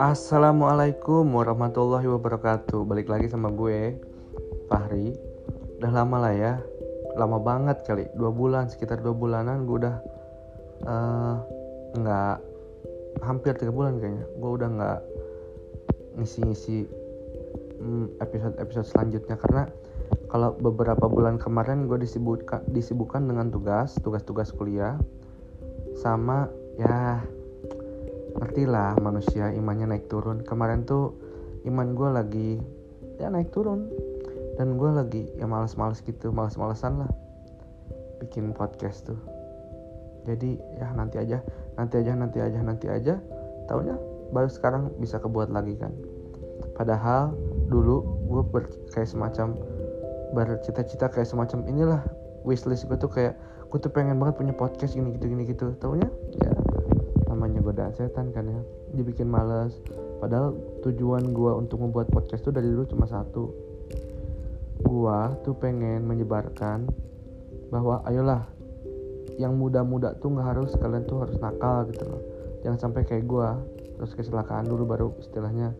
Assalamualaikum warahmatullahi wabarakatuh. Balik lagi sama gue Fahri. Udah lama lah ya. Lama banget kali. Dua bulan Sekitar dua bulanan gue udah uh, Nggak Hampir tiga bulan kayaknya. Gue udah nggak Ngisi-ngisi mm, Episode-episode selanjutnya. Karena kalau beberapa bulan kemarin gue disibukkan, disibukkan dengan tugas Tugas-tugas kuliah Sama ya ngerti lah manusia imannya naik turun. Kemarin tuh iman gue lagi ya naik turun. Dan gue lagi ya males-males gitu males-malesan lah bikin podcast tuh. Jadi ya nanti aja nanti aja nanti aja nanti aja taunya baru sekarang bisa kebuat lagi kan. Padahal dulu gue kayak semacam bercita-cita kayak semacam inilah wishlist gue tuh kayak gue tuh pengen banget punya podcast gini gitu gini gitu. Taunya ya namanya godaan setan kan ya. Dibikin males. Padahal tujuan gue untuk membuat podcast tuh dari dulu cuma satu. Gue tuh pengen menyebarkan bahwa ayolah yang muda-muda tuh nggak harus kalian tuh harus nakal gitu loh. Jangan sampai kayak gue terus kecelakaan dulu baru istilahnya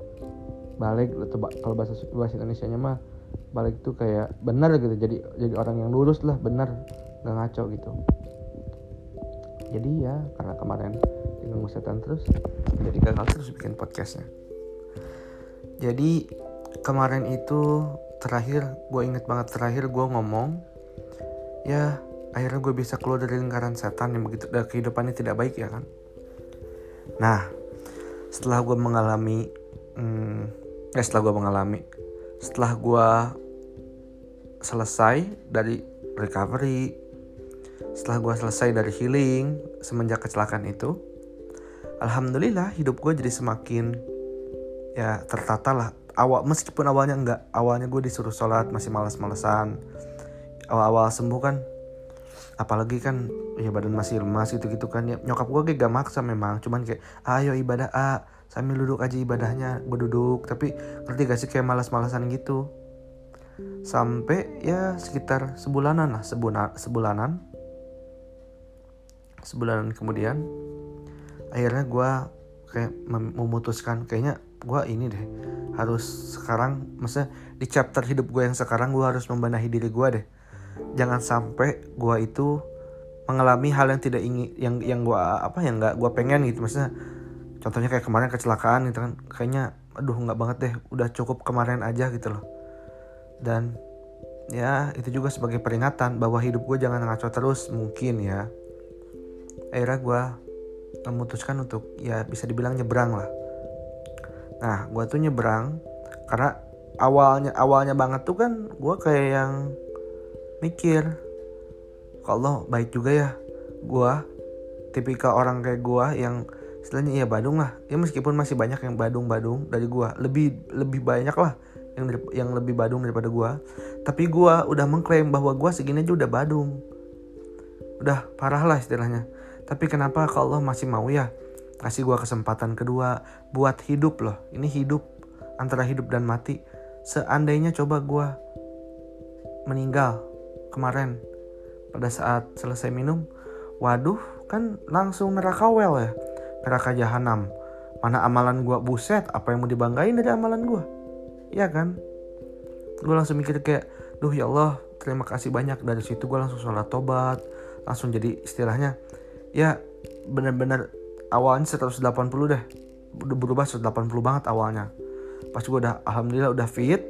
balik. Kalau bahasa bahasa Indonesia nya mah balik tuh kayak benar gitu. Jadi jadi orang yang lurus lah benar nggak ngaco gitu. Jadi ya karena kemarin diganggu setan terus jadi gagal terus bikin podcastnya. Jadi kemarin itu terakhir gue inget banget terakhir gue ngomong ya akhirnya gue bisa keluar dari lingkaran setan yang begitu dan kehidupannya tidak baik ya kan? Nah setelah gue mengalami hmm, ya setelah gue mengalami setelah gue selesai dari recovery setelah gue selesai dari healing semenjak kecelakaan itu alhamdulillah hidup gue jadi semakin ya tertata lah. Awal meskipun awalnya enggak awalnya gue disuruh sholat masih malas-malesan awal-awal sembuh kan. Apalagi kan ya badan masih lemas gitu gitu kan. Ya nyokap gue kayak gak maksa memang cuman kayak ayo ibadah a sambil duduk aja ibadahnya gue duduk. Tapi ngerti gak sih kayak malas-malasan gitu? Sampai ya sekitar sebulanan lah sebulan sebulanan sebulanan kemudian akhirnya gue kayak memutuskan kayaknya gue ini deh harus sekarang maksudnya di chapter hidup gue yang sekarang gue harus membenahi diri gue deh. Jangan sampai gue itu mengalami hal yang tidak ingin yang yang gue apa yang nggak gue pengen gitu. Maksudnya contohnya kayak kemarin kecelakaan gitu kan kayaknya aduh nggak banget deh udah cukup kemarin aja gitu loh. Dan ya itu juga sebagai peringatan bahwa hidup gue jangan ngaco terus mungkin ya akhirnya gue memutuskan untuk ya bisa dibilang nyebrang lah. Nah gue tuh nyebrang karena awalnya awalnya banget tuh kan gue kayak yang mikir kalau baik juga ya? Gue tipikal orang kayak gue yang istilahnya ya Badung lah. Ya meskipun masih banyak yang Badung-Badung dari gue lebih lebih banyak lah yang yang lebih Badung daripada gue tapi gue udah mengklaim bahwa gue segini aja udah Badung. Udah parah lah istilahnya tapi kenapa kalau Allah masih mau ya kasih gue kesempatan kedua buat hidup loh. Ini hidup antara hidup dan mati. Seandainya coba gue meninggal kemarin pada saat selesai minum, waduh kan langsung neraka well ya, neraka jahanam. Mana amalan gue buset, apa yang mau dibanggain dari amalan gue? Iya kan? Gue langsung mikir kayak, duh ya Allah, terima kasih banyak dari situ gue langsung sholat tobat, langsung jadi istilahnya ya bener-bener awalnya 180 deh. Udah berubah 180 banget awalnya. Pas gue udah alhamdulillah udah fit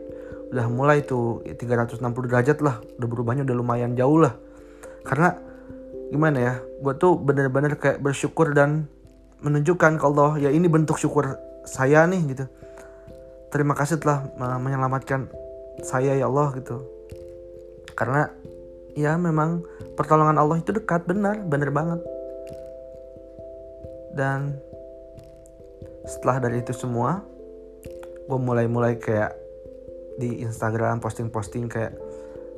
udah mulai tuh 360 derajat lah. Udah berubahnya udah lumayan jauh lah. Karena gimana ya gue tuh bener-bener kayak bersyukur dan menunjukkan kalau ya ini bentuk syukur saya nih gitu. Terima kasih telah menyelamatkan saya ya Allah gitu. Karena ya memang pertolongan Allah itu dekat benar benar banget dan setelah dari itu semua gue mulai-mulai kayak di Instagram posting-posting kayak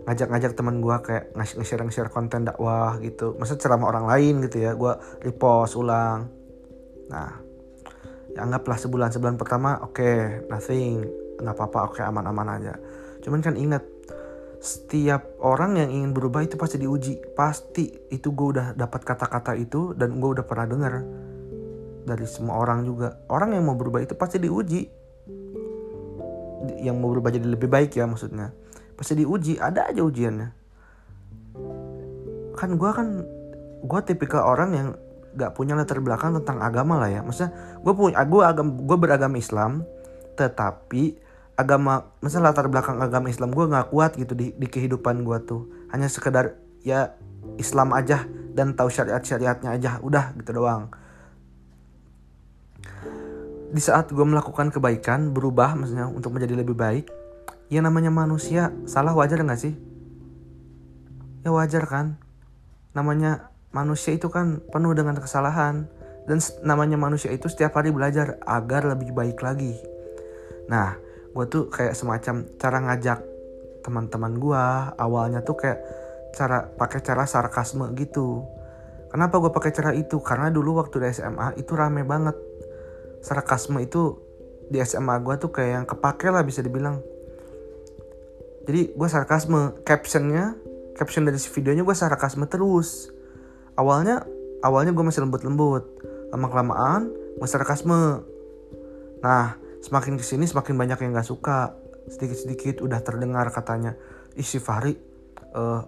ngajak-ngajak teman gue kayak nge-share nge-share konten dakwah gitu. Maksud ceramah orang lain gitu ya gue repost ulang. Nah ya anggaplah sebulan sebulan pertama oke okay, nothing nggak apa-apa oke okay, aman-aman aja. Cuman kan ingat setiap orang yang ingin berubah itu pasti diuji. Pasti itu gue udah dapat kata-kata itu dan gue udah pernah dengar dari semua orang juga. Orang yang mau berubah itu pasti diuji. Yang mau berubah jadi lebih baik ya maksudnya. Pasti diuji ada aja ujiannya. Kan gue kan gue tipikal orang yang gak punya latar belakang tentang agama lah ya. Maksudnya gue punya gue agam gue beragama Islam tetapi agama misalnya latar belakang agama Islam gue nggak kuat gitu di, di kehidupan gue tuh. Hanya sekedar ya Islam aja dan tahu syariat syariatnya aja udah gitu doang di saat gue melakukan kebaikan berubah maksudnya untuk menjadi lebih baik ya namanya manusia salah wajar nggak sih? Ya wajar kan? Namanya manusia itu kan penuh dengan kesalahan dan namanya manusia itu setiap hari belajar agar lebih baik lagi. Nah gue tuh kayak semacam cara ngajak teman-teman gue awalnya tuh kayak cara pakai cara sarkasme gitu. Kenapa gue pakai cara itu? Karena dulu waktu di SMA itu rame banget sarkasme itu di SMA gue tuh kayak yang kepake lah bisa dibilang. Jadi gue sarkasme captionnya caption dari si videonya gue sarkasme terus. Awalnya awalnya gue masih lembut-lembut. Lama kelamaan gue sarkasme. Nah semakin ke sini semakin banyak yang nggak suka. Sedikit-sedikit udah terdengar katanya isi Fahri uh,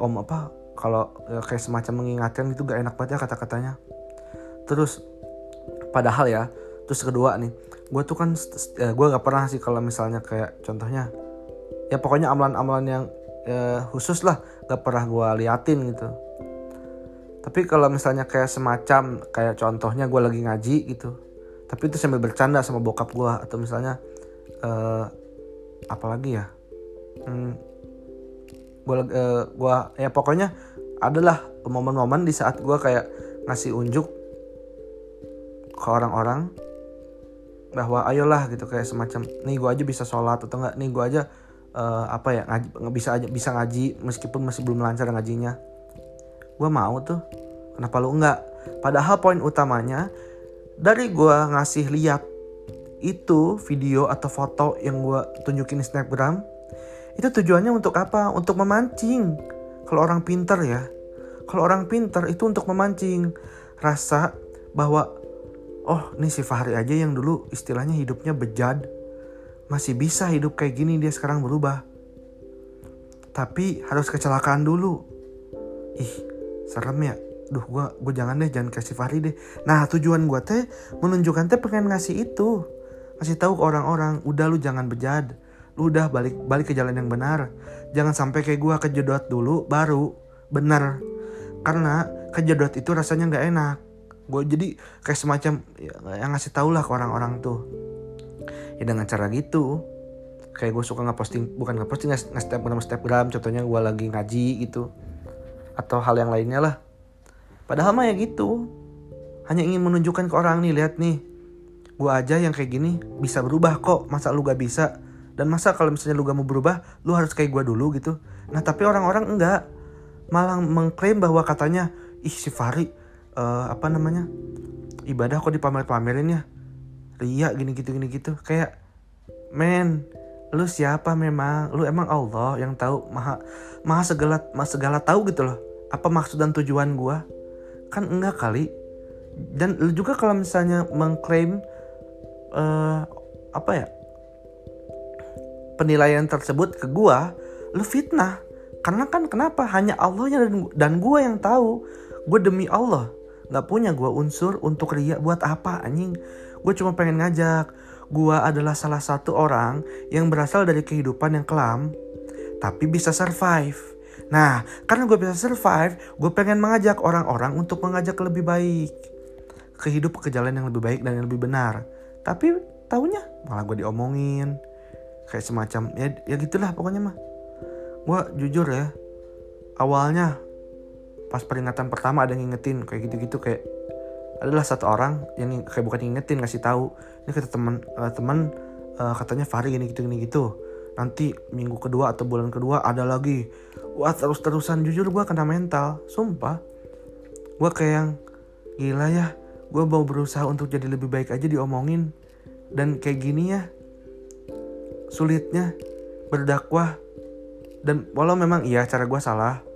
om apa kalau uh, kayak semacam mengingatkan itu gak enak banget ya kata-katanya. Terus padahal ya terus kedua nih gue tuh kan uh, gue gak pernah sih kalau misalnya kayak contohnya ya pokoknya amalan-amalan yang uh, khusus lah gak pernah gue liatin gitu. Tapi kalau misalnya kayak semacam kayak contohnya gue lagi ngaji gitu tapi itu sambil bercanda sama bokap gue atau misalnya uh, apalagi ya? Hmm, gue uh, gua ya pokoknya adalah momen-momen di saat gue kayak ngasih unjuk ke orang-orang bahwa ayolah gitu kayak semacam nih gue aja bisa sholat atau enggak nih gue aja uh, apa ya ngaji, bisa aja bisa ngaji meskipun masih belum lancar ngajinya. Gue mau tuh. Kenapa lu enggak? Padahal poin utamanya dari gue ngasih lihat itu video atau foto yang gue tunjukin di snapgram itu tujuannya untuk apa? Untuk memancing. Kalau orang pinter ya. Kalau orang pinter itu untuk memancing rasa bahwa oh ini si Fahri aja yang dulu istilahnya hidupnya bejad. Masih bisa hidup kayak gini dia sekarang berubah. Tapi harus kecelakaan dulu. Ih serem ya. Duh gue gue jangan deh jangan kasih Fahri deh. Nah tujuan gue teh menunjukkan teh pengen ngasih itu. Kasih tahu ke orang-orang udah lu jangan bejad. Lu udah balik balik ke jalan yang benar. Jangan sampai kayak gue kejedot dulu baru benar. Karena kejedot itu rasanya nggak enak gue jadi kayak semacam ya, yang ngasih tau lah ke orang-orang tuh ya dengan cara gitu kayak gue suka ngeposting bukan ngeposting nge-step nge-stepgram contohnya gue lagi ngaji gitu atau hal yang lainnya lah Padahal mah ya gitu. Hanya ingin menunjukkan ke orang nih, lihat nih. Gue aja yang kayak gini bisa berubah kok. Masa lu gak bisa? Dan masa kalau misalnya lu gak mau berubah, lu harus kayak gue dulu gitu. Nah tapi orang-orang enggak. Malah mengklaim bahwa katanya, ih si Fari, uh, apa namanya, ibadah kok dipamer-pamerin ya. Ria gini gitu gini gitu. Kayak, men, lu siapa memang? Lu emang Allah yang tahu maha maha segala maha segala tahu gitu loh. Apa maksud dan tujuan gue? kan enggak kali dan lu juga kalau misalnya mengklaim uh, apa ya penilaian tersebut ke gua lu fitnah karena kan kenapa hanya Allah dan dan gua yang tahu gue demi Allah nggak punya gua unsur untuk ria buat apa anjing gue cuma pengen ngajak gua adalah salah satu orang yang berasal dari kehidupan yang kelam tapi bisa survive Nah, karena gue bisa survive, gue pengen mengajak orang-orang untuk mengajak lebih baik. Ke hidup ke jalan yang lebih baik dan yang lebih benar. Tapi tahunya malah gue diomongin. Kayak semacam, ya, ya gitulah pokoknya mah. Gue jujur ya, awalnya pas peringatan pertama ada ngingetin kayak gitu-gitu kayak adalah satu orang yang kayak bukan ngingetin ngasih tahu ini kata teman uh, teman uh, katanya Fahri gini gitu gini gitu. Nanti minggu kedua atau bulan kedua ada lagi. Wah terus-terusan jujur gue kena mental sumpah. Gue kayak yang gila ya gue mau berusaha untuk jadi lebih baik aja diomongin. Dan kayak gini ya sulitnya berdakwah. Dan walau memang iya cara gue salah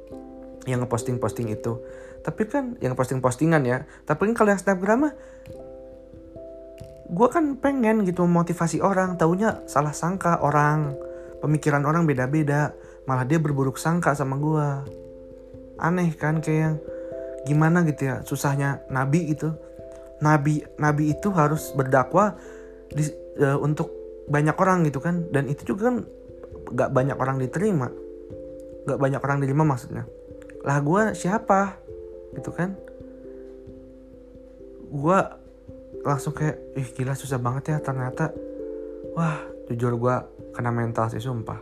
yang ngeposting posting itu. Tapi kan yang posting postingan ya. Tapi kan kalau yang snapgram mah gue kan pengen gitu memotivasi orang. Taunya salah sangka orang. Pemikiran orang beda-beda. Malah dia berburuk sangka sama gue aneh kan kayak gimana gitu ya susahnya nabi itu. Nabi nabi itu harus berdakwah di, uh, untuk banyak orang gitu kan. Dan itu juga kan gak banyak orang diterima. Gak banyak orang diterima maksudnya lah gue siapa? Gitu kan? Gue langsung kayak ih gila susah banget ya ternyata. Wah jujur gue kena mental sih sumpah.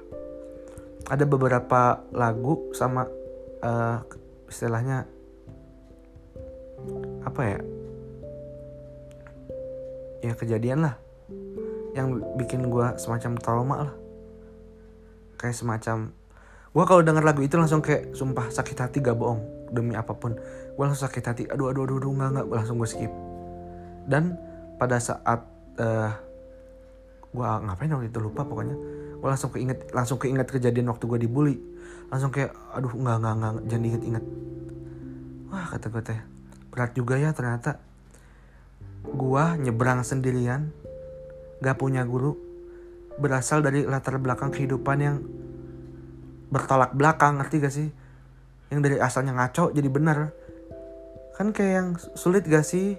Ada beberapa lagu sama uh, istilahnya apa ya? Ya kejadian lah. Yang bikin gue semacam trauma lah. Kayak semacam gue kalau denger lagu itu langsung kayak sumpah sakit hati gak bohong demi apa pun. Gue langsung sakit hati aduh aduh aduh, aduh nggak nggak. Langsung gue skip. Dan pada saat uh, eh, gue ngapain waktu itu lupa pokoknya. Gue langsung keinget langsung keinget kejadian waktu gue dibully. Langsung kayak aduh nggak nggak nggak jangan inget inget wah kata gue teh berat juga ya ternyata. Gue nyebrang sendirian gak punya guru berasal dari latar belakang kehidupan yang bertolak belakang ngerti gak sih? Yang dari asalnya ngaco jadi benar kan kayak yang sulit gak sih?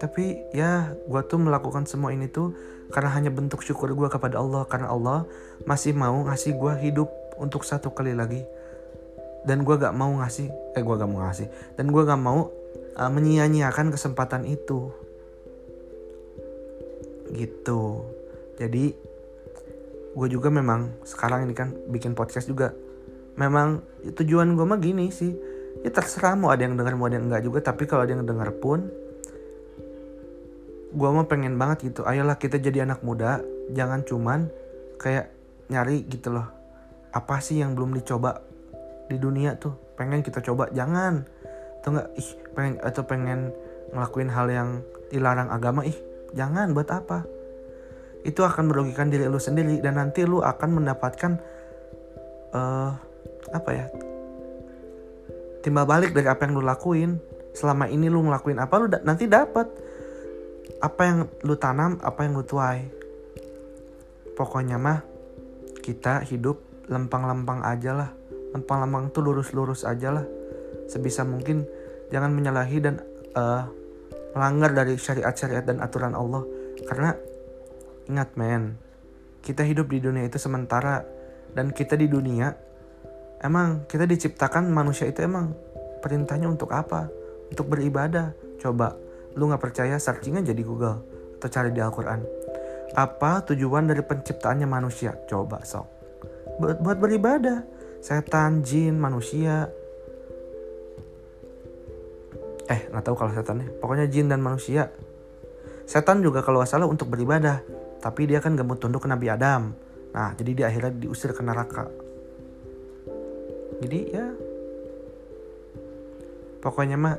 Tapi ya gue tuh melakukan semua ini tuh karena hanya bentuk syukur gue kepada Allah karena Allah masih mau ngasih gue hidup untuk satu kali lagi. Dan gue gak mau ngasih eh gue gak mau ngasih. Dan gue gak mau uh, menyia-nyiakan kesempatan itu. Gitu. Jadi gue juga memang sekarang ini kan bikin podcast juga. Memang tujuan gue mah gini sih. Ya terserah mau ada yang dengar mau ada yang enggak juga. Tapi kalau ada yang dengar pun gue mah pengen banget gitu. Ayolah kita jadi anak muda. Jangan cuman kayak nyari gitu loh. Apa sih yang belum dicoba di dunia tuh? Pengen kita coba? Jangan. Atau enggak? Ih pengen atau pengen ngelakuin hal yang dilarang agama? Ih jangan. Buat apa itu akan merugikan diri lu sendiri dan nanti lu akan mendapatkan uh, apa ya timbal balik dari apa yang lu lakuin. Selama ini lu ngelakuin apa lu da nanti dapat apa yang lu tanam apa yang lu tuai. Pokoknya mah kita hidup lempang-lempang aja lah. Lempang-lempang tuh lurus-lurus aja lah. Sebisa mungkin jangan menyalahi dan uh, melanggar dari syariat-syariat dan aturan Allah. Karena ingat men. Kita hidup di dunia itu sementara dan kita di dunia emang kita diciptakan manusia itu emang perintahnya untuk apa? Untuk beribadah. Coba lu nggak percaya searching aja di Google atau cari di Al-Quran. Apa tujuan dari penciptaannya manusia? Coba sok. Buat, buat beribadah. Setan jin manusia. Eh nggak tahu kalau setannya pokoknya jin dan manusia. Setan juga kalau salah untuk beribadah tapi dia kan gak mau tunduk ke Nabi Adam. Nah jadi dia akhirnya diusir ke neraka. Jadi ya. Pokoknya mah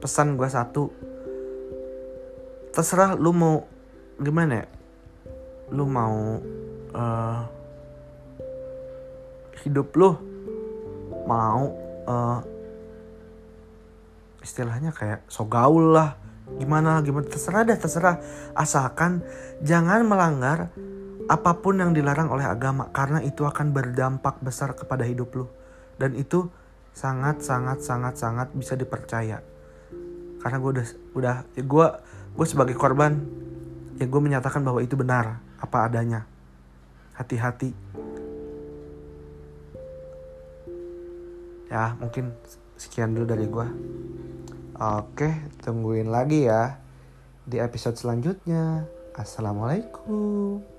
pesan gue satu. Terserah lu mau gimana ya. Lu mau uh, hidup lu mau uh, istilahnya kayak so gaul lah gimana gimana? Terserah deh terserah. Asalkan jangan melanggar apa pun yang dilarang oleh agama karena itu akan berdampak besar kepada hidup lu. Dan itu sangat sangat sangat sangat bisa dipercaya. Karena gue udah udah ya gue gue sebagai korban ya gue menyatakan bahwa itu benar apa adanya. Hati-hati. Ya mungkin sekian dulu dari gue oke tungguin lagi ya di episode selanjutnya. Assalamualaikum